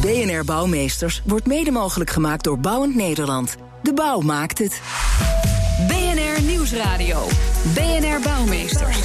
BNR Bouwmeesters wordt mede mogelijk gemaakt door Bouwend Nederland. De bouw maakt het. BNR Nieuwsradio. BNR Bouwmeesters.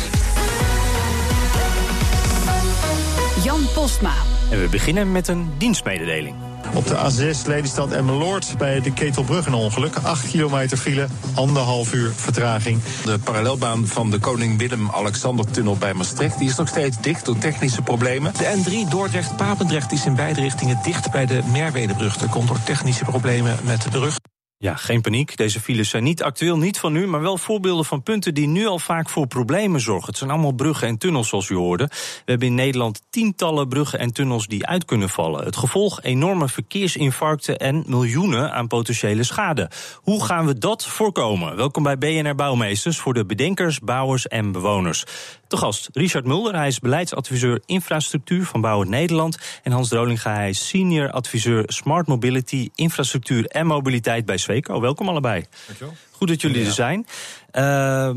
Jan Postma. En we beginnen met een dienstmededeling. Op de A6 Lelystad en Meloord bij de Ketelbrug een ongeluk. 8 kilometer file, anderhalf uur vertraging. De parallelbaan van de Koning Willem-Alexander-tunnel bij Maastricht... die is nog steeds dicht door technische problemen. De N3 Dordrecht-Papendrecht is in beide richtingen dicht bij de Merwedebrug. Dat komt door technische problemen met de brug. Ja, geen paniek. Deze files zijn niet actueel, niet van nu, maar wel voorbeelden van punten die nu al vaak voor problemen zorgen. Het zijn allemaal bruggen en tunnels, zoals u hoorde. We hebben in Nederland tientallen bruggen en tunnels die uit kunnen vallen. Het gevolg enorme verkeersinfarcten en miljoenen aan potentiële schade. Hoe gaan we dat voorkomen? Welkom bij BNR Bouwmeesters voor de bedenkers, bouwers en bewoners. Te gast Richard Mulder, hij is beleidsadviseur infrastructuur van Bouwen Nederland. En Hans Drolinga, hij is senior adviseur Smart Mobility, infrastructuur en mobiliteit bij Sweco. Welkom allebei. Dankjewel. Goed dat jullie er zijn. Uh,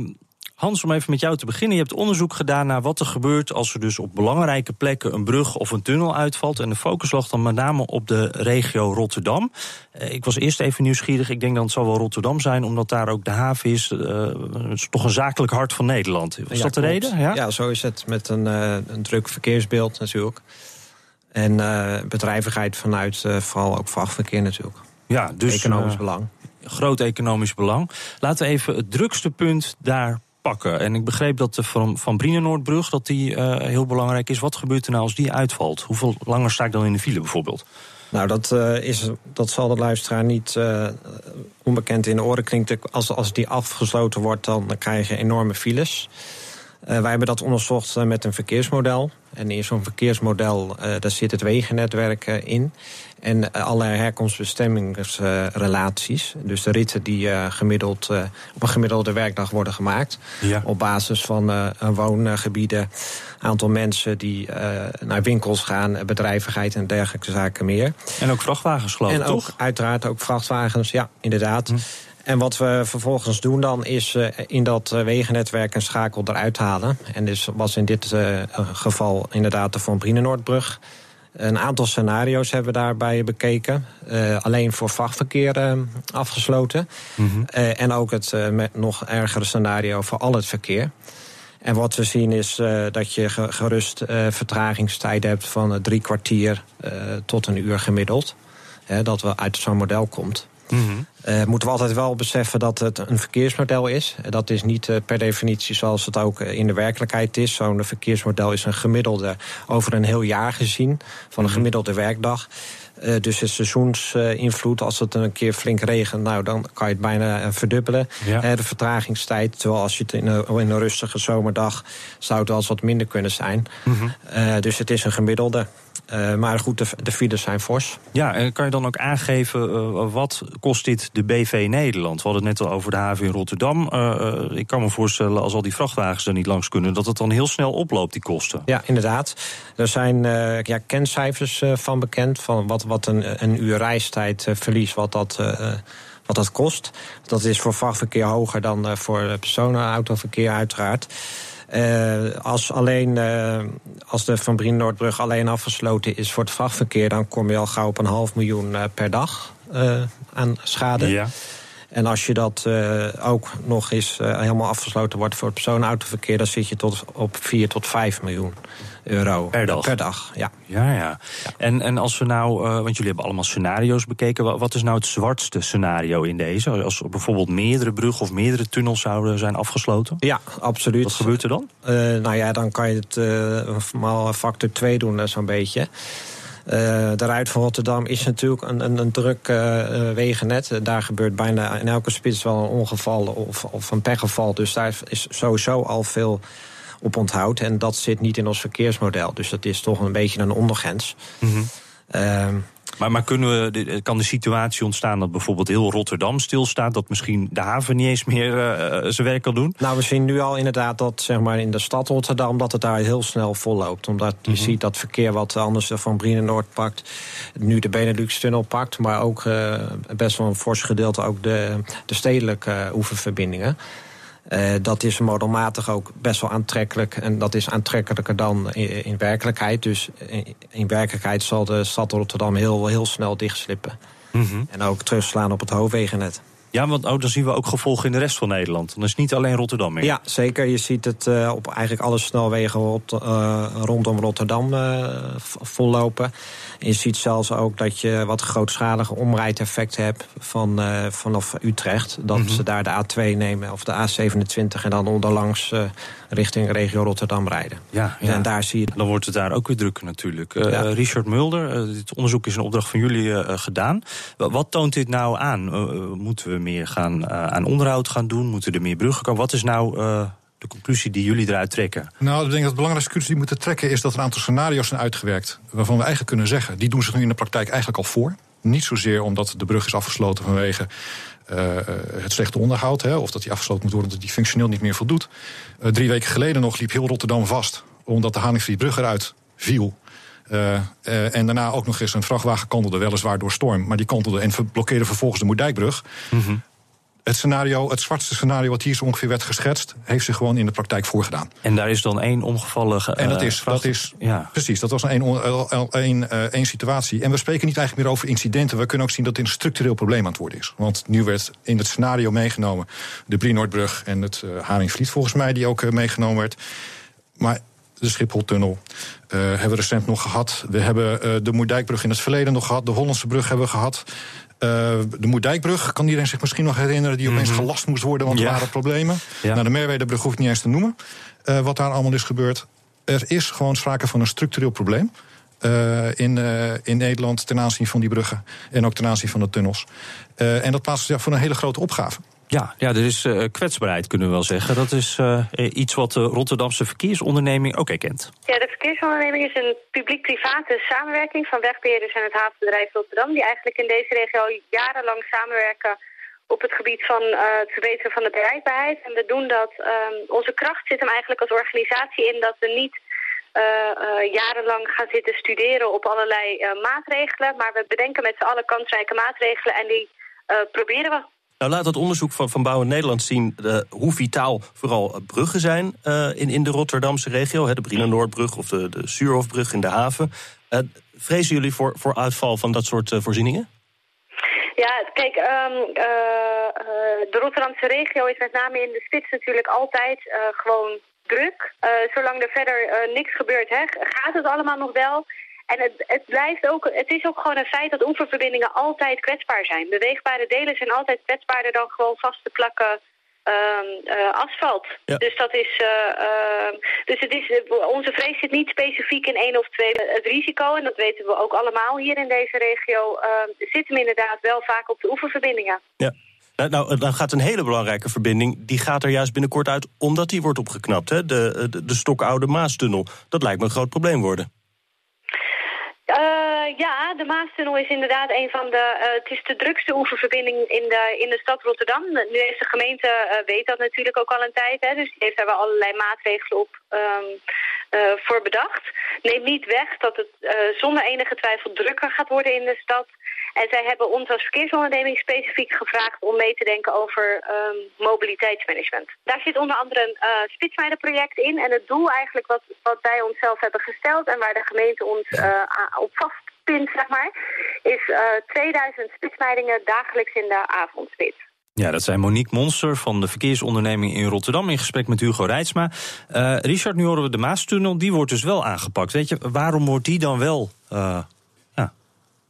Hans, om even met jou te beginnen. Je hebt onderzoek gedaan naar wat er gebeurt als er dus op belangrijke plekken een brug of een tunnel uitvalt. En de focus lag dan met name op de regio Rotterdam. Uh, ik was eerst even nieuwsgierig. Ik denk dat het zal wel Rotterdam zijn, omdat daar ook de haven is. Uh, het is toch een zakelijk hart van Nederland. Is ja, dat de klopt. reden? Ja? ja? zo is het. Met een, uh, een druk verkeersbeeld natuurlijk. En bedrijvigheid vanuit vooral ook vrachtverkeer natuurlijk. Ja, dus economisch belang. Groot economisch belang. Laten we even het drukste punt daar pakken. En ik begreep dat de van, van Brienenoordbrug dat die uh, heel belangrijk is. Wat gebeurt er nou als die uitvalt? Hoeveel langer sta ik dan in de file bijvoorbeeld? Nou, dat, uh, is, dat zal de luisteraar niet uh, onbekend in de oren klinken. Als, als die afgesloten wordt, dan krijg je enorme files. Uh, wij hebben dat onderzocht uh, met een verkeersmodel. En in zo'n verkeersmodel uh, daar zit het wegennetwerk in. En allerlei herkomstbestemmingsrelaties. dus de ritten die gemiddeld, op een gemiddelde werkdag worden gemaakt. Ja. Op basis van woongebieden, aantal mensen die naar winkels gaan, bedrijvigheid en dergelijke zaken meer. En ook vrachtwagens geloof ik, En ook toch? uiteraard ook vrachtwagens, ja, inderdaad. Hm. En wat we vervolgens doen dan is uh, in dat uh, wegennetwerk een schakel eruit halen. En dus was in dit uh, geval inderdaad de Van Brienenoordbrug. Een aantal scenario's hebben we daarbij bekeken. alleen voor vrachtverkeer afgesloten. Mhm. Mm -hmm. en ook het met nog ergere scenario voor al het verkeer. En wat we zien is dat je gerust vertragingstijden hebt van drie kwartier tot een uur gemiddeld. dat we uit zo'n model komt. Mm -hmm. Uh, moeten we altijd wel beseffen dat het een verkeersmodel is. Dat is niet uh, per definitie zoals het ook in de werkelijkheid is. Zo'n verkeersmodel is een gemiddelde over een heel jaar gezien. Van een gemiddelde werkdag. Uh, dus het seizoensinvloed, als het een keer flink regent, nou, dan kan je het bijna verdubbelen. Ja. de vertragingstijd. Terwijl als je het in een, in een rustige zomerdag zou het wel eens wat minder kunnen zijn. Mm -hmm. dus het is een gemiddelde. Uh, maar goed, de, de files zijn fors. Ja, en kan je dan ook aangeven uh, wat kost dit de BV Nederland? We hadden het net al over de haven in Rotterdam. Uh, ik kan me voorstellen, als al die vrachtwagens er niet langs kunnen... dat het dan heel snel oploopt, die kosten. Ja, inderdaad. Er zijn ja, kencijfers van bekend... van wat, wat een, een uur reistijd verlies, wat dat... wat dat kost. Dat is voor vrachtverkeer hoger dan voor personenautoverkeer uiteraard. Uh, als alleen uh, als de Van Brien Noordbrug alleen afgesloten is voor het vrachtverkeer, dan kom je al gauw op een half miljoen uh, per dag aan schade. En als je dat ook nog eens helemaal afgesloten wordt voor het personenautoverkeer, dan zit je tot op 4 tot 5 miljoen euro per dag. Per dag ja. Ja, ja. ja. En, en als we nou, uh, want jullie hebben allemaal scenario's bekeken. Wat is nou het zwartste scenario in deze? Als bijvoorbeeld meerdere bruggen of meerdere tunnels zouden zijn afgesloten? Ja, absoluut. Wat gebeurt er dan? Nou ja, dan kan je het maar factor 2 doen, zo'n beetje. De Ruit van Rotterdam is natuurlijk een, een, een druk uh, wegennet. Daar gebeurt bijna in elke spits wel een ongeval of, of een pechgeval. Dus daar is sowieso al veel op onthoud. En dat zit niet in ons verkeersmodel. Dus dat is toch een beetje een ondergrens. Mm -hmm. Maar, maar kunnen we, de- kan de situatie ontstaan dat bijvoorbeeld heel Rotterdam stilstaat... dat misschien de haven niet eens meer eh, eh, zijn werk kan doen? Nou, we zien nu al inderdaad dat zeg maar, in de stad Rotterdam... dat het daar heel snel volloopt. Omdat je ziet dat verkeer wat anders van Brienenoord pakt... nu de Benelux-tunnel pakt... maar ook eh, best wel een fors gedeelte ook de, de stedelijke eh, oeververbindingen. Eh, dat is modelmatig ook best wel aantrekkelijk. En dat is aantrekkelijker dan in, in werkelijkheid. Dus in, in werkelijkheid zal de stad Rotterdam heel, heel snel dichtslippen. En ook terugslaan op het hoofdwegennet. Ja, want oh, dan zien we ook gevolgen in de rest van Nederland. Dan is het niet alleen Rotterdam meer. Ja, zeker. Je ziet het eh, op eigenlijk alle snelwegen rot- eh, rondom Rotterdam eh, vollopen. En je ziet zelfs ook dat je wat grootschalige omrijdeffect hebt van, vanaf Utrecht. Dat ze daar de A2 nemen of de A27 en dan onderlangs richting regio Rotterdam rijden. Ja, ja. En daar zie je Dan wordt het daar ook weer drukker natuurlijk. Ja. Richard Mulder, dit onderzoek is een opdracht van jullie gedaan. Wa- Wat toont dit nou aan? Moeten we meer gaan, eh, aan onderhoud gaan doen? Moeten er meer bruggen komen? Wat is nou eh, de conclusie die jullie eruit trekken? Nou, ik denk dat de belangrijkste conclusie die we moeten trekken is dat er een aantal scenario's zijn uitgewerkt. waarvan we eigenlijk kunnen zeggen, die doen zich nu in de praktijk eigenlijk al voor. Niet zozeer omdat de brug is afgesloten vanwege eh, het slechte onderhoud. Hè, of dat die afgesloten moet worden omdat die functioneel niet meer voldoet. Drie weken geleden nog liep heel Rotterdam vast. omdat de Haningsvlietbrug eruit viel. Eh, eh, en daarna ook nog eens een vrachtwagen kantelde, weliswaar door storm. maar die kantelde en blokkeerde vervolgens de Moerdijkbrug. Het, scenario, het zwartste scenario wat hier zo ongeveer werd geschetst, heeft zich gewoon in de praktijk voorgedaan. En daar is dan één omgevallen. ge- En dat eh, is, dat is Ja. precies, dat was een, een situatie. En we spreken niet eigenlijk meer over incidenten. We kunnen ook zien dat dit een structureel probleem aan het worden is. Want nu werd in het scenario meegenomen de Brienoordbrug en het uh, Haringvliet, volgens mij, die ook uh, meegenomen werd. Maar de Schipholtunnel uh, hebben we recent nog gehad. We hebben uh, de Moerdijkbrug in het verleden nog gehad. De Hollandse brug hebben we gehad. Uh, de Moerdijkbrug, kan iedereen zich misschien nog herinneren... die opeens mm-hmm. gelast moest worden, want ja. er waren problemen. Ja. Nou, de Merwedebrug hoef ik niet eens te noemen. Uh, wat daar allemaal is gebeurd. Er is gewoon sprake van een structureel probleem. Uh, in, in Nederland ten aanzien van die bruggen en ook ten aanzien van de tunnels. En dat plaatst zich voor een hele grote opgave. Ja, ja, er is uh, kwetsbaarheid, kunnen we wel zeggen. Dat is uh, iets wat de Rotterdamse verkeersonderneming ook erkent. Ja, de verkeersonternemming is een publiek-private samenwerking van wegbeheerders en het havenbedrijf Rotterdam, die eigenlijk in deze regio jarenlang samenwerken op het gebied van het verbeteren van de bereikbaarheid. En we doen dat, um, onze kracht zit hem eigenlijk als organisatie in dat we niet jarenlang gaan zitten studeren op allerlei maatregelen. Maar we bedenken met z'n allen kansrijke maatregelen en die proberen we. Nou, laat dat onderzoek van, van Bouw in Nederland zien hoe vitaal vooral bruggen zijn in, in de Rotterdamse regio. Hè, de Brienenoordbrug of de, de Suurhofbrug in de haven. vrezen jullie voor, voor uitval van dat soort voorzieningen? Ja, kijk, uh, de Rotterdamse regio is met name in de spits natuurlijk altijd gewoon druk. zolang er verder niks gebeurt, hè, gaat het allemaal nog wel. En het, het, blijft ook, het is ook gewoon een feit dat oeververbindingen altijd kwetsbaar zijn. Beweegbare delen zijn altijd kwetsbaarder dan gewoon vast te plakken uh, uh, asfalt. Ja. Dus dat is, uh, dus het is, onze vrees zit niet specifiek in één of twee. Het risico, en dat weten we ook allemaal hier in deze regio, zit hem inderdaad wel vaak op de oeververbindingen. Ja. Nou, dan gaat een hele belangrijke verbinding, die gaat er juist binnenkort uit omdat die wordt opgeknapt. Hè? De, de, de stokoude Maastunnel. Dat lijkt me een groot probleem worden. Uh, ja, de Maastunnel is inderdaad een van de. Uh, het is de drukste oeververbinding in de, in de stad Rotterdam. Nu heeft de gemeente uh, weet dat natuurlijk ook al een tijd, hè, dus die heeft daar wel allerlei maatregelen op um, voor bedacht. Neemt niet weg dat het zonder enige twijfel drukker gaat worden in de stad. En zij hebben ons als verkeersonderneming specifiek gevraagd om mee te denken over um, mobiliteitsmanagement. Daar zit onder andere een uh, spitsmeidenproject in. En het doel eigenlijk wat, wat wij onszelf hebben gesteld en waar de gemeente ons uh, op vastpint, zeg maar, is uh, 2000 spitsmeidingen dagelijks in de avondspits. Ja, dat zijn Monique Monster van de verkeersonderneming in Rotterdam... in gesprek met Hugo Reitsma. Uh, Richard, nu horen we de Maastunnel, die wordt dus wel aangepakt. Weet je, waarom wordt die dan wel... Uh,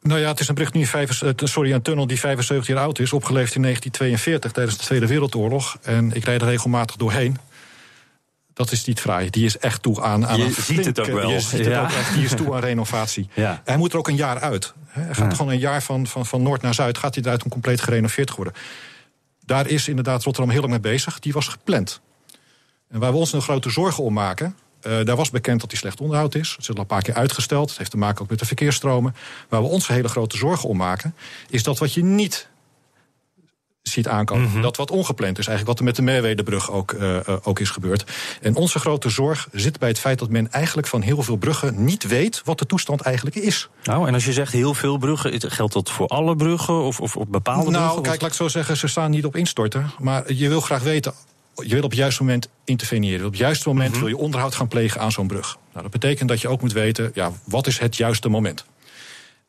nou ja, het is een, brug nu vijf, sorry, een tunnel die 75 jaar oud is, opgeleefd in 1942 tijdens de Tweede Wereldoorlog. En ik rijd er regelmatig doorheen. Dat is niet fraai. Die is echt toe aan, aan je een ziet flinke, het ook wel. Je ziet ja. het ook echt, die is toe aan renovatie. Ja. Hij moet er ook een jaar uit. Hij gaat ja. gewoon een jaar van, van, van noord naar zuid, gaat hij eruit om compleet gerenoveerd worden. Daar is inderdaad Rotterdam heel lang mee bezig. Die was gepland. En waar we ons een grote zorgen om maken, Uh, daar was bekend dat die slecht onderhoud is. Het is al een paar keer uitgesteld. Het heeft te maken ook met de verkeersstromen. Waar we ons hele grote zorgen om maken, is dat wat je niet ziet aankomen. Mhm. Dat wat ongepland is, eigenlijk wat er met de Merwedebrug ook, uh, uh, ook is gebeurd. En onze grote zorg zit bij het feit dat men eigenlijk van heel veel bruggen niet weet wat de toestand eigenlijk is. Nou, en als je zegt heel veel bruggen, geldt dat voor alle bruggen of, of, of bepaalde nou, bruggen? kijk, laat ik zo zeggen, ze staan niet op instorten. Maar je wil graag weten je wil op het juiste moment interveneren. Op het juiste moment Mhm. wil je onderhoud gaan plegen aan zo'n brug. Nou, dat betekent dat je ook moet weten, ja, wat is het juiste moment?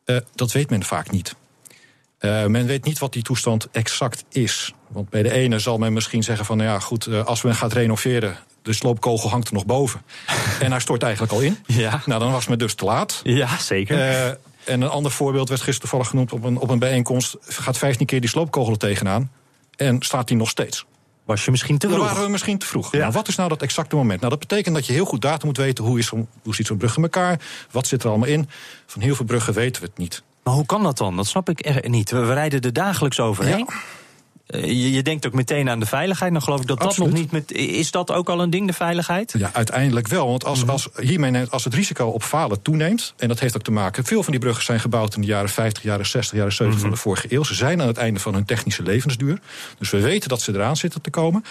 Uh, dat weet men vaak niet. Uh, men weet niet wat die toestand exact is. Want bij de ene zal men misschien zeggen van... nou ja, goed, uh, als men gaat renoveren... de sloopkogel hangt er nog boven. en hij stort eigenlijk al in. Ja. Nou, dan was men dus te laat. Ja, zeker. Uh, en een ander voorbeeld werd gisteren toevallig genoemd... op een, op een bijeenkomst. Gaat 15 keer die sloopkogel er tegenaan... en staat die nog steeds. Was je misschien te vroeg? Dan waren we misschien te vroeg. Ja. Nou, wat is nou dat exacte moment? Nou, dat betekent dat je heel goed data moet weten... hoe, is zo, hoe ziet zo'n brug in elkaar? Wat zit er allemaal in? Van heel veel bruggen weten we het niet. Maar hoe kan dat dan? Dat snap ik echt niet. We, we rijden er dagelijks overheen. Ja. Uh, je, je, denkt ook meteen aan de veiligheid. Dan geloof ik dat Absoluut. dat nog niet met. Is dat ook al een ding, de veiligheid? Ja, uiteindelijk wel. Want als, als, hiermee, als het risico op falen toeneemt. en dat heeft ook te maken. veel van die bruggen zijn gebouwd in de jaren 50, jaren 60, jaren 70 Mhm. van de vorige eeuw. Ze zijn aan het einde van hun technische levensduur. Dus we weten dat ze eraan zitten te komen.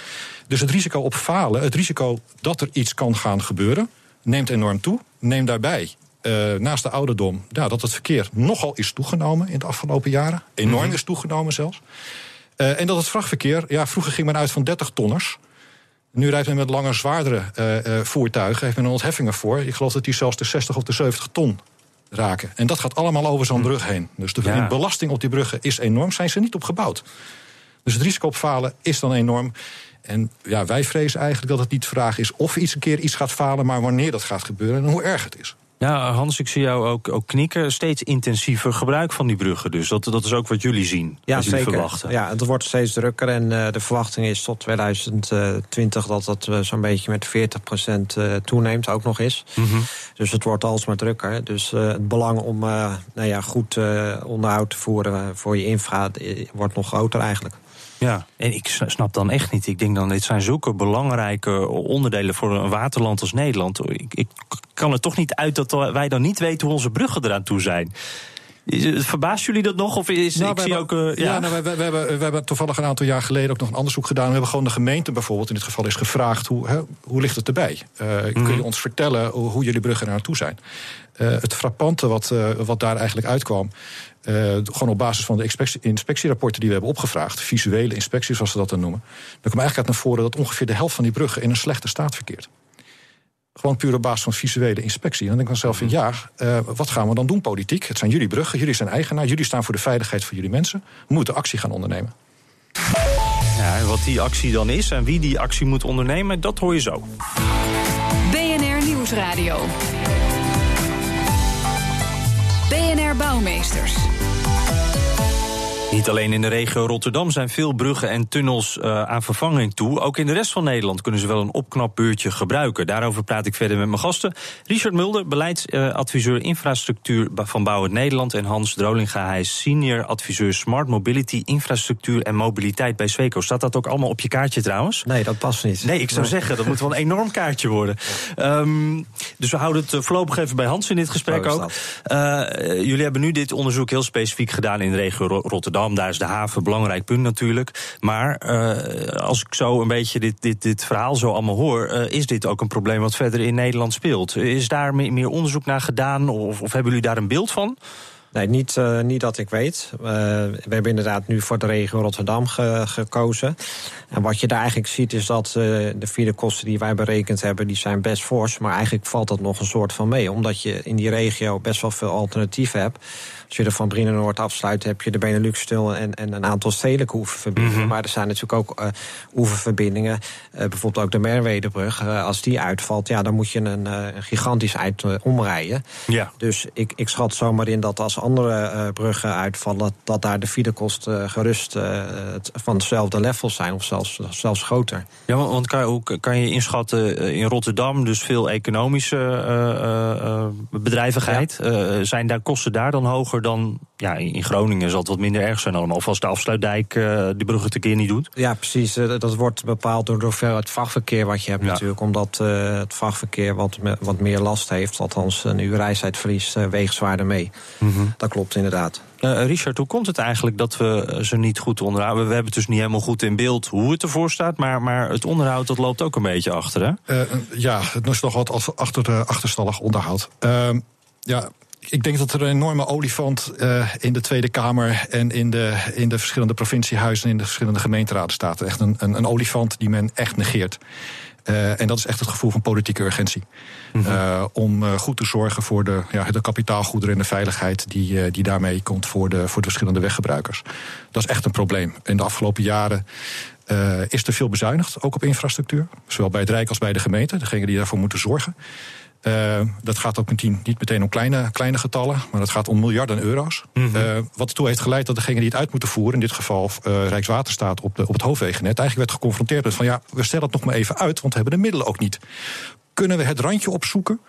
Dus het risico op falen, het risico dat er iets kan gaan gebeuren. neemt enorm toe. Neem daarbij uh, naast de ouderdom, ja, dat het verkeer nogal is toegenomen in de afgelopen jaren. Enorm Mhm. mm -hmm. is toegenomen zelfs. Uh, en dat het vrachtverkeer, ja, vroeger ging men uit van 30 tonners. Nu rijdt men met langer, zwaardere uh, voertuigen. Heeft men er ontheffingen voor. Ik geloof dat die zelfs de 60 of de 70 ton raken. En dat gaat allemaal over zo'n brug heen. Dus de ja. belasting op die bruggen is enorm. Zijn ze niet op gebouwd. Dus het risico op falen is dan enorm. En ja, wij vrezen eigenlijk dat het niet de vraag is of iets een keer iets gaat falen, maar wanneer dat gaat gebeuren en hoe erg het is. Ja, Hans, ik zie jou ook, ook knikken. Steeds intensiever gebruik van die bruggen. Dus dat, dat is ook wat jullie zien. Ja, wat jullie zeker. verwachten. Ja, het wordt steeds drukker. En uh, de verwachting is tot 2020 dat dat uh, zo'n beetje met 40% uh, toeneemt, ook nog eens. Mm -hmm. Dus het wordt alsmaar drukker. Dus het belang om nou ja, goed onderhoud te voeren voor je infra wordt nog groter eigenlijk. Ja, en ik snap dan echt niet. Ik denk dan, dit zijn zulke belangrijke onderdelen voor een waterland als Nederland. Ik, ik kan er toch niet uit dat wij dan niet weten hoe onze bruggen eraan toe zijn. Verbaast jullie dat nog? Of is, nou, ik zie hebben, ook, uh, ja, ja nou, we, hebben, we hebben toevallig een aantal jaar geleden ook nog een onderzoek gedaan. We hebben gewoon de gemeente bijvoorbeeld in dit geval is gevraagd: hoe, hè, hoe ligt het erbij? Uh, mm -hmm. Kun je ons vertellen hoe, hoe jullie bruggen er naartoe zijn? Uh, het frappante wat, wat daar eigenlijk uitkwam. Gewoon op basis van de inspectie, inspectierapporten die we hebben opgevraagd, visuele inspecties, zoals ze dat dan noemen, dan komt eigenlijk uit naar voren dat ongeveer de helft van die bruggen in een slechte staat verkeert. Gewoon puur op basis van visuele inspectie. En dan denk ik dan zelf van ja, uh, wat gaan we dan doen politiek? Het zijn jullie bruggen, jullie zijn eigenaar, jullie staan voor de veiligheid van jullie mensen. We moeten actie gaan ondernemen. Ja, en wat die actie dan is en wie die actie moet ondernemen, dat hoor je zo. BNR Nieuwsradio. BNR Bouwmeesters. Niet alleen in de regio Rotterdam zijn veel bruggen en tunnels uh, aan vervanging toe. Ook in de rest van Nederland kunnen ze wel een opknapbeurtje gebruiken. Daarover praat ik verder met mijn gasten. Richard Mulder, beleidsadviseur uh, infrastructuur van Bouwend Nederland. En Hans Drolinga, hij is senior adviseur Smart Mobility, infrastructuur en mobiliteit bij Sweco. Staat dat ook allemaal op je kaartje trouwens? Nee, dat past niet. Nee, ik zou nee. zeggen, dat moet wel een enorm kaartje worden. Um, dus we houden het voorlopig even bij Hans in dit gesprek oh, ook. Uh, jullie hebben nu dit onderzoek heel specifiek gedaan in de regio Rotterdam. Daar is de haven belangrijk punt natuurlijk. Maar uh, als ik zo een beetje dit, dit, dit verhaal zo allemaal hoor... Uh, is dit ook een probleem wat verder in Nederland speelt? Is daar meer, onderzoek naar gedaan of, of hebben jullie daar een beeld van? Nee, niet, uh, niet dat ik weet. We hebben inderdaad nu voor de regio Rotterdam ge gekozen. En wat je daar eigenlijk ziet is dat de filekosten die wij berekend hebben... die zijn best fors, maar eigenlijk valt dat nog een soort van mee. Omdat je in die regio best wel veel alternatieven hebt. Als je er van Brienenoord afsluit, heb je de Benelux-tunnel... En, en een aantal stedelijke oeververbindingen. Mhm. Mm -hmm. Maar er zijn natuurlijk ook uh, oeververbindingen. Uh, bijvoorbeeld ook de Merwedebrug. Uh, als die uitvalt, ja, dan moet je een, een gigantisch eind omrijden. Ja. Dus ik, ik schat zomaar in dat als andere bruggen uitvallen... Dat, dat daar de filekosten gerust van hetzelfde level zijn, of zelfs, zelfs groter. Ja, want kan, hoe kan je inschatten in Rotterdam, dus veel economische bedrijvigheid... Ja. zijn daar kosten daar dan hoger dan ja, in Groningen zal het wat minder erg zijn allemaal. Of als de afsluitdijk uh, die bruggen te keer niet doet. Ja, precies. dat wordt bepaald door, door het vrachtverkeer wat je hebt natuurlijk. Omdat het vrachtverkeer wat, wat meer last heeft. Althans, een uur reistijd verliest weegt zwaarder mee. Mhm. Dat klopt inderdaad. Richard, hoe komt het eigenlijk dat we ze niet goed onderhouden? We hebben het dus niet helemaal goed in beeld hoe het ervoor staat. Maar, maar het onderhoud dat loopt ook een beetje achter, hè? ja, het is nog wat als achter, achterstallig onderhoud. Ehm, ja, ik denk dat er een enorme olifant uh, in de Tweede Kamer en in de, in de verschillende provinciehuizen en in de verschillende gemeenteraden staat. Echt een, een, een olifant die men echt negeert. Uh, en dat is echt het gevoel van politieke urgentie. Mm -hmm. uh, om goed te zorgen voor de, ja, de kapitaalgoederen en de veiligheid die, die daarmee komt voor de, voor de verschillende weggebruikers. Dat is echt een probleem. In de afgelopen jaren is er veel bezuinigd, ook op infrastructuur. Zowel bij het Rijk als bij de gemeente, degenen die daarvoor moeten zorgen. Uh, dat gaat ook meteen, niet meteen om kleine, kleine getallen, maar dat gaat om miljarden euro's. Mm -hmm. uh, wat ertoe heeft geleid dat degene die het uit moeten voeren, in dit geval uh, Rijkswaterstaat op, de, op het hoofdwegennet, eigenlijk werd geconfronteerd met van ja, we stellen het nog maar even uit, want we hebben de middelen ook niet. Kunnen we het randje opzoeken?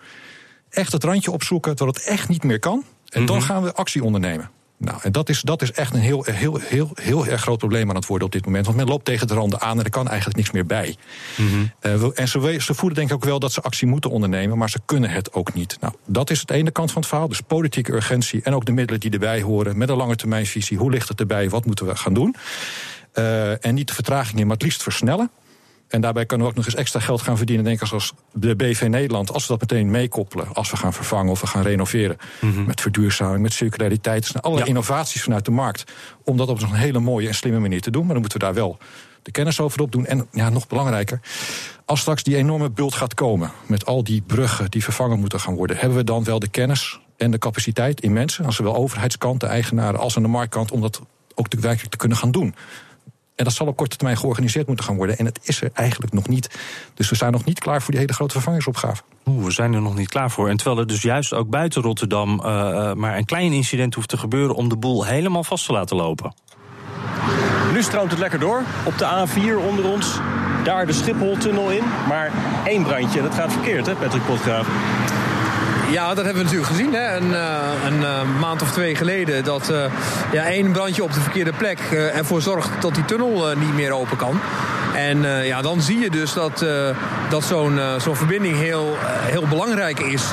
Echt het randje opzoeken dat het echt niet meer kan. En mm -hmm. dan Mhm. gaan we actie ondernemen. Nou, en dat is, dat is echt een heel, heel, heel, heel erg groot probleem aan het worden op dit moment. Want men loopt tegen de randen aan en er kan eigenlijk niks meer bij. Mhm. Uh, en ze, ze voelen denk ik ook wel dat ze actie moeten ondernemen, maar ze kunnen het ook niet. Nou, dat is het ene kant van het verhaal. Dus politieke urgentie en ook de middelen die erbij horen. Met een lange termijnvisie. Hoe ligt het erbij? Wat moeten we gaan doen? Uh, en niet de vertraging in, maar het liefst versnellen. En daarbij kunnen we ook nog eens extra geld gaan verdienen, denk ik, zoals de BV Nederland. Als we dat meteen meekoppelen, als we gaan vervangen of we gaan renoveren. Mm -hmm. Met verduurzaming, met circulariteit. Dus ja. innovaties vanuit de markt. Om dat op een hele mooie en slimme manier te doen. Maar dan moeten we daar wel de kennis over opdoen. En ja, nog belangrijker. Als straks die enorme bult gaat komen. met al die bruggen die vervangen moeten gaan worden. hebben we dan wel de kennis en de capaciteit in mensen. aan zowel overheidskant, de eigenaren. als aan de marktkant. om dat ook werkelijk te kunnen gaan doen. En dat zal op korte termijn georganiseerd moeten gaan worden. En het is er eigenlijk nog niet. Dus we zijn nog niet klaar voor die hele grote vervangingsopgave. Oeh, we zijn er nog niet klaar voor. En terwijl er dus juist ook buiten Rotterdam uh, uh, maar een klein incident hoeft te gebeuren om de boel helemaal vast te laten lopen. Nu stroomt het lekker door. Op de A4 onder ons. Daar de Schipholtunnel in. Maar één brandje, dat gaat verkeerd, hè, Patrick Potgraaf? Ja, dat hebben we natuurlijk gezien. Hè? Een, uh, een uh, maand of twee geleden. Dat uh, ja, één brandje op de verkeerde plek ervoor zorgt dat die tunnel niet meer open kan. En ja, dan zie je dus dat, dat zo'n zo'n verbinding heel, heel belangrijk is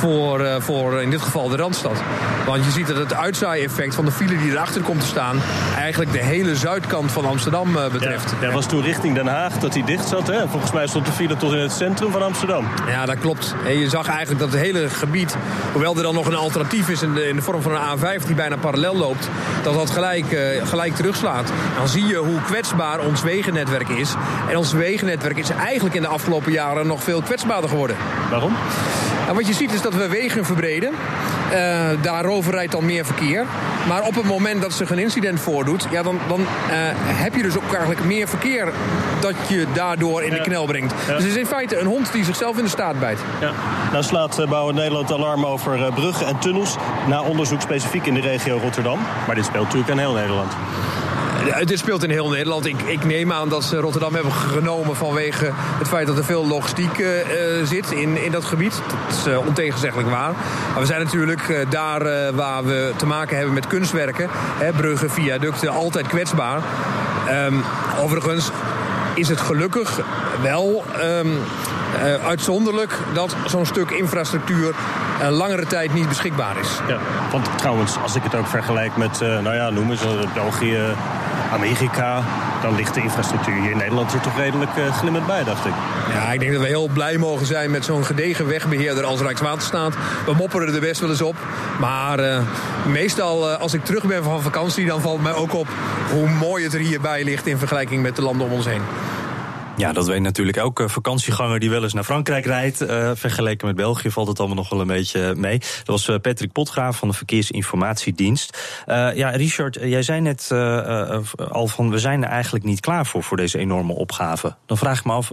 voor, voor in dit geval de Randstad. Want je ziet dat het uitzaai-effect van de file die erachter komt te staan... eigenlijk de hele zuidkant van Amsterdam betreft. Ja, dat was toen richting Den Haag dat hij dicht zat. Hè? Volgens mij stond de file tot in het centrum van Amsterdam. Ja, dat klopt. En je zag eigenlijk dat het hele gebied, hoewel er dan nog een alternatief is in de, in de vorm van een A5 die bijna parallel loopt, dat dat gelijk, uh, gelijk terugslaat. Dan zie je hoe kwetsbaar ons wegennetwerk is. En ons wegennetwerk is eigenlijk in de afgelopen jaren nog veel kwetsbaarder geworden. Waarom? Wat je ziet is dat we wegen verbreden. Uh, daarover rijdt dan meer verkeer. Maar op het moment dat zich een incident voordoet, ja, dan, dan uh, heb je dus ook eigenlijk meer verkeer dat je daardoor in de knel brengt. Ja. Dus het is in feite een hond die zichzelf in de staart bijt. Ja. Nou slaat uh, Bouwen Nederland alarm over bruggen en tunnels. Na onderzoek specifiek in de regio Rotterdam. Maar dit speelt natuurlijk in heel Nederland. Dit speelt in heel Nederland. Ik, ik, neem aan dat ze Rotterdam hebben genomen vanwege het feit dat er veel logistiek uh, zit in, in dat gebied. Dat is uh, ontegenzeggelijk waar. Maar we zijn natuurlijk daar waar we te maken hebben met kunstwerken, hè, bruggen, viaducten, altijd kwetsbaar. Um, overigens is het gelukkig wel uh, uitzonderlijk dat zo'n stuk infrastructuur een langere tijd niet beschikbaar is. Ja, want trouwens, als ik het ook vergelijk met, nou ja, noemen ze België, Amerika, dan ligt de infrastructuur hier in Nederland er toch redelijk uh, glimmend bij, dacht ik. Ja, ik denk dat we heel blij mogen zijn met zo'n gedegen wegbeheerder als Rijkswaterstaat. We mopperen er best wel eens op. Maar uh, meestal uh, als ik terug ben van vakantie, dan valt mij ook op hoe mooi het er hierbij ligt in vergelijking met de landen om ons heen. Ja, dat weet natuurlijk elke vakantieganger die wel eens naar Frankrijk rijdt. Uh, vergeleken met België valt het allemaal nog wel een beetje mee. Dat was uh, Patrick Potgraaf van de Verkeersinformatiedienst. Uh, ja, Richard, jij zei net al van we zijn er eigenlijk niet klaar voor, voor deze enorme opgave. Dan vraag ik me af,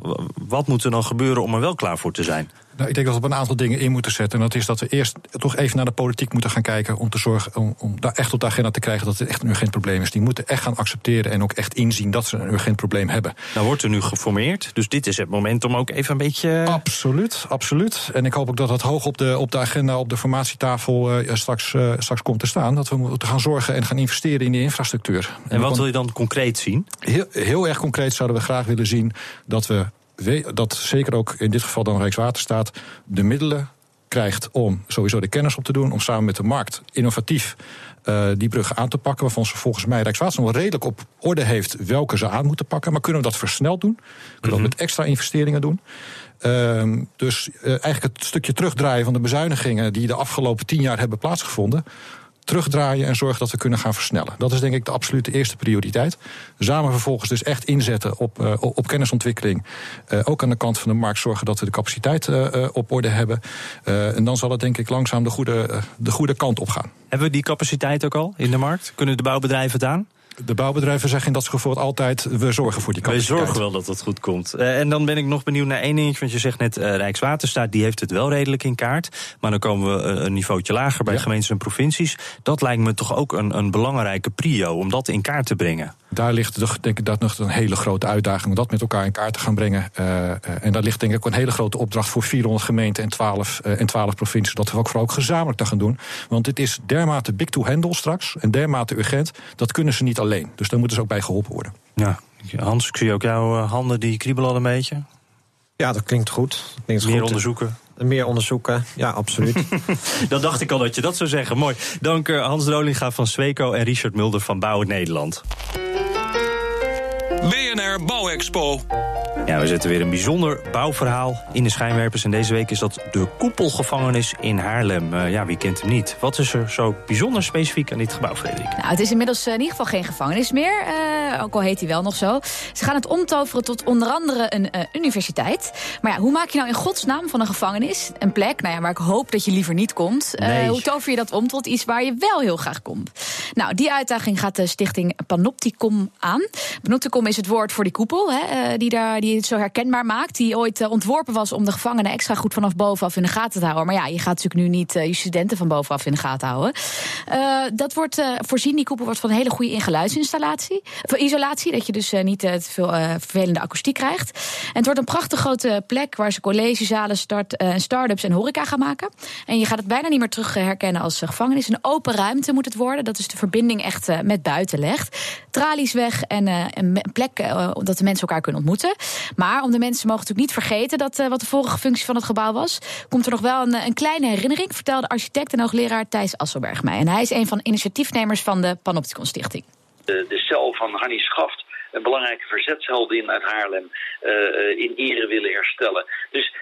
wat moet er dan gebeuren om er wel klaar voor te zijn? Nou, ik denk dat we op een aantal dingen in moeten zetten. En dat is dat we eerst toch even naar de politiek moeten gaan kijken. om te zorgen om, om daar echt op de agenda te krijgen dat het echt een urgent probleem is. Die moeten echt gaan accepteren en ook echt inzien dat ze een urgent probleem hebben. Nou wordt er nu geformeerd. Dus dit is het moment om ook even een beetje... Absoluut, absoluut. En ik hoop ook dat het hoog op de, op de agenda, op de formatietafel uh, straks, uh, straks komt te staan. Dat we moeten gaan zorgen en gaan investeren in die infrastructuur. En, en wat wil je dan concreet zien? Heel, heel erg concreet zouden we graag willen zien dat we dat zeker ook in dit geval dan Rijkswaterstaat de middelen krijgt om sowieso de kennis op te doen, om samen met de markt innovatief uh, die bruggen aan te pakken, waarvan ze volgens mij Rijkswaterstaat nog wel redelijk op orde heeft welke ze aan moeten pakken. Maar kunnen we dat versneld doen? Kunnen we dat met extra investeringen doen? Uh, dus uh, eigenlijk het stukje terugdraaien van de bezuinigingen die de afgelopen tien jaar hebben plaatsgevonden terugdraaien en zorgen dat we kunnen gaan versnellen. Dat is denk ik de absolute eerste prioriteit. Samen vervolgens dus echt inzetten op, uh, op kennisontwikkeling. Uh, ook aan de kant van de markt zorgen dat we de capaciteit uh, op orde hebben. en dan zal het denk ik langzaam de goede, de goede kant op gaan. Hebben we die capaciteit ook al in de markt? Kunnen de bouwbedrijven het aan? De bouwbedrijven zeggen in dat geval altijd: we zorgen voor die capaciteit. We zorgen wel dat het goed komt. Uh, en dan ben ik nog benieuwd naar één dingetje. Want je zegt net: uh, Rijkswaterstaat die heeft het wel redelijk in kaart. Maar dan komen we een niveautje lager bij ja. gemeentes en provincies. Dat lijkt me toch ook een, een belangrijke prio om dat in kaart te brengen. Daar ligt denk ik dat nog een hele grote uitdaging om dat met elkaar in kaart te gaan brengen. Uh, en daar ligt denk ik ook een hele grote opdracht voor 400 gemeenten en 12, en 12 provincies. Dat we ook vooral ook gezamenlijk te gaan doen. Want dit is dermate big to handle straks en dermate urgent. Dat kunnen ze niet alleen. Dus daar moeten ze ook bij geholpen worden. Ja, Hans, ik zie ook jouw handen die kriebelen al een beetje. Ja, dat klinkt goed. Dat klinkt Meer goed. onderzoeken. Meer onderzoeken, ja, absoluut. dan dacht ik al dat je dat zou zeggen. Mooi. Dank Hans Drolinga van Sweco en Richard Mulder van Bouwen Nederland. BNR Bouwexpo. Ja, we zetten weer een bijzonder bouwverhaal in de schijnwerpers. En deze week is dat de Koepelgevangenis in Haarlem. Uh, ja, wie kent hem niet? Wat is er zo bijzonder specifiek aan dit gebouw, Frederik? Nou, het is inmiddels in ieder geval geen gevangenis meer. Uh, ook al heet hij wel nog zo. Ze gaan het omtoveren tot onder andere een uh, universiteit. Maar ja, hoe maak je nou in godsnaam van een gevangenis een plek nou ja, waar ik hoop dat je liever niet komt? Nee. hoe tover je dat om tot iets waar je wel heel graag komt? Nou, die uitdaging gaat de stichting Panopticom aan. Panopticom is het woord voor die koepel, hè, die, daar, die het zo herkenbaar maakt. Die ooit ontworpen was om de gevangenen extra goed vanaf bovenaf in de gaten te houden. Maar ja, je gaat natuurlijk nu niet je studenten van bovenaf in de gaten houden. Uh, dat wordt voorzien, die koepel wordt van een hele goede ingeluidsinstallatie. Of isolatie, dat je dus niet te veel vervelende akoestiek krijgt. En het wordt een prachtig grote plek waar ze collegezalen, start, start-ups en horeca gaan maken. En je gaat het bijna niet meer terug herkennen als gevangenis. Een open ruimte moet het worden. Dat is de verbinding echt met buiten legt. Tralies weg en een plek dat de mensen elkaar kunnen ontmoeten. Maar om de mensen mogen natuurlijk niet vergeten dat wat de vorige functie van het gebouw was, komt er nog wel een, een kleine herinnering, vertelde architect en hoogleraar Thijs Asselberg mij. En hij is een van de initiatiefnemers van de Panopticon Stichting. De, de cel van Hannie Schaft een belangrijke verzetsheldin uit Haarlem uh, in ere willen herstellen. Dus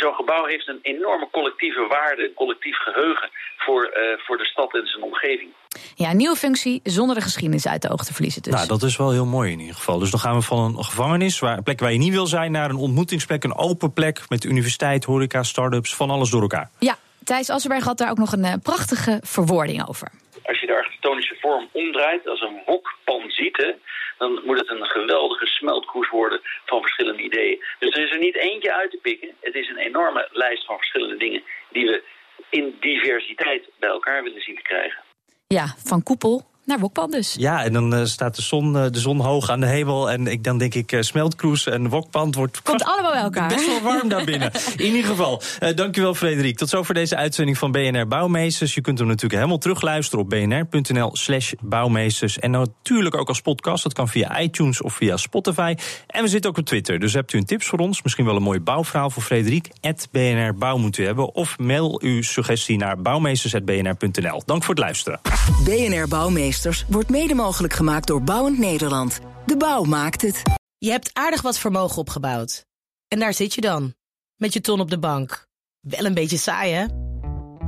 zo'n gebouw heeft een enorme collectieve waarde, een collectief geheugen voor, uh, voor de stad en zijn omgeving. Ja, een nieuwe functie zonder de geschiedenis uit de oog te verliezen. Dus. Nou, dat is wel heel mooi in ieder geval. Dus dan gaan we van een gevangenis, waar, een plek waar je niet wil zijn, naar een ontmoetingsplek, een open plek met universiteit, horeca, start-ups, van alles door elkaar. Ja, Thijs Asselberg had daar ook nog een uh, prachtige verwoording over. Als je de architectonische vorm omdraait, als een wokpan ziet, hè, dan moet het een geweldige smeltkroes worden van verschillende ideeën. Dus er is er niet eentje uit te pikken. Het is een enorme lijst van verschillende dingen die we in diversiteit bij elkaar willen zien te krijgen. Ja, van koepel naar Wokpan dus. Ja, en dan uh, staat de zon, uh, de zon hoog aan de hemel. En ik, dan denk ik, uh, smeltkroes en Wokpan wordt... Komt allemaal bij elkaar. Best wel warm daar binnen. In ieder geval, dankjewel Frederik. Tot zover deze uitzending van BNR Bouwmeesters. Je kunt hem natuurlijk helemaal terugluisteren op bnr.nl slash bouwmeesters. En natuurlijk ook als podcast. Dat kan via iTunes of via Spotify. En we zitten ook op Twitter. Dus hebt u een tips voor ons? Misschien wel een mooi bouwverhaal voor Frederik. BNR Bouw moet u hebben. Of mail uw suggestie naar bouwmeesters.bnr.nl. Dank voor het luisteren. BNR Bouwmeesters wordt mede mogelijk gemaakt door Bouwend Nederland. De bouw maakt het. Je hebt aardig wat vermogen opgebouwd. En daar zit je dan, met je ton op de bank. Wel een beetje saai, hè?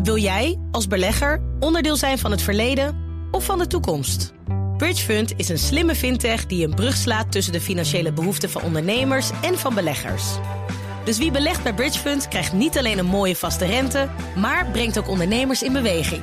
Wil jij, als belegger, onderdeel zijn van het verleden of van de toekomst? Bridgefund is een slimme fintech die een brug slaat tussen de financiële behoeften van ondernemers en van beleggers. Dus wie belegt bij Bridgefund krijgt niet alleen een mooie vaste rente, maar brengt ook ondernemers in beweging.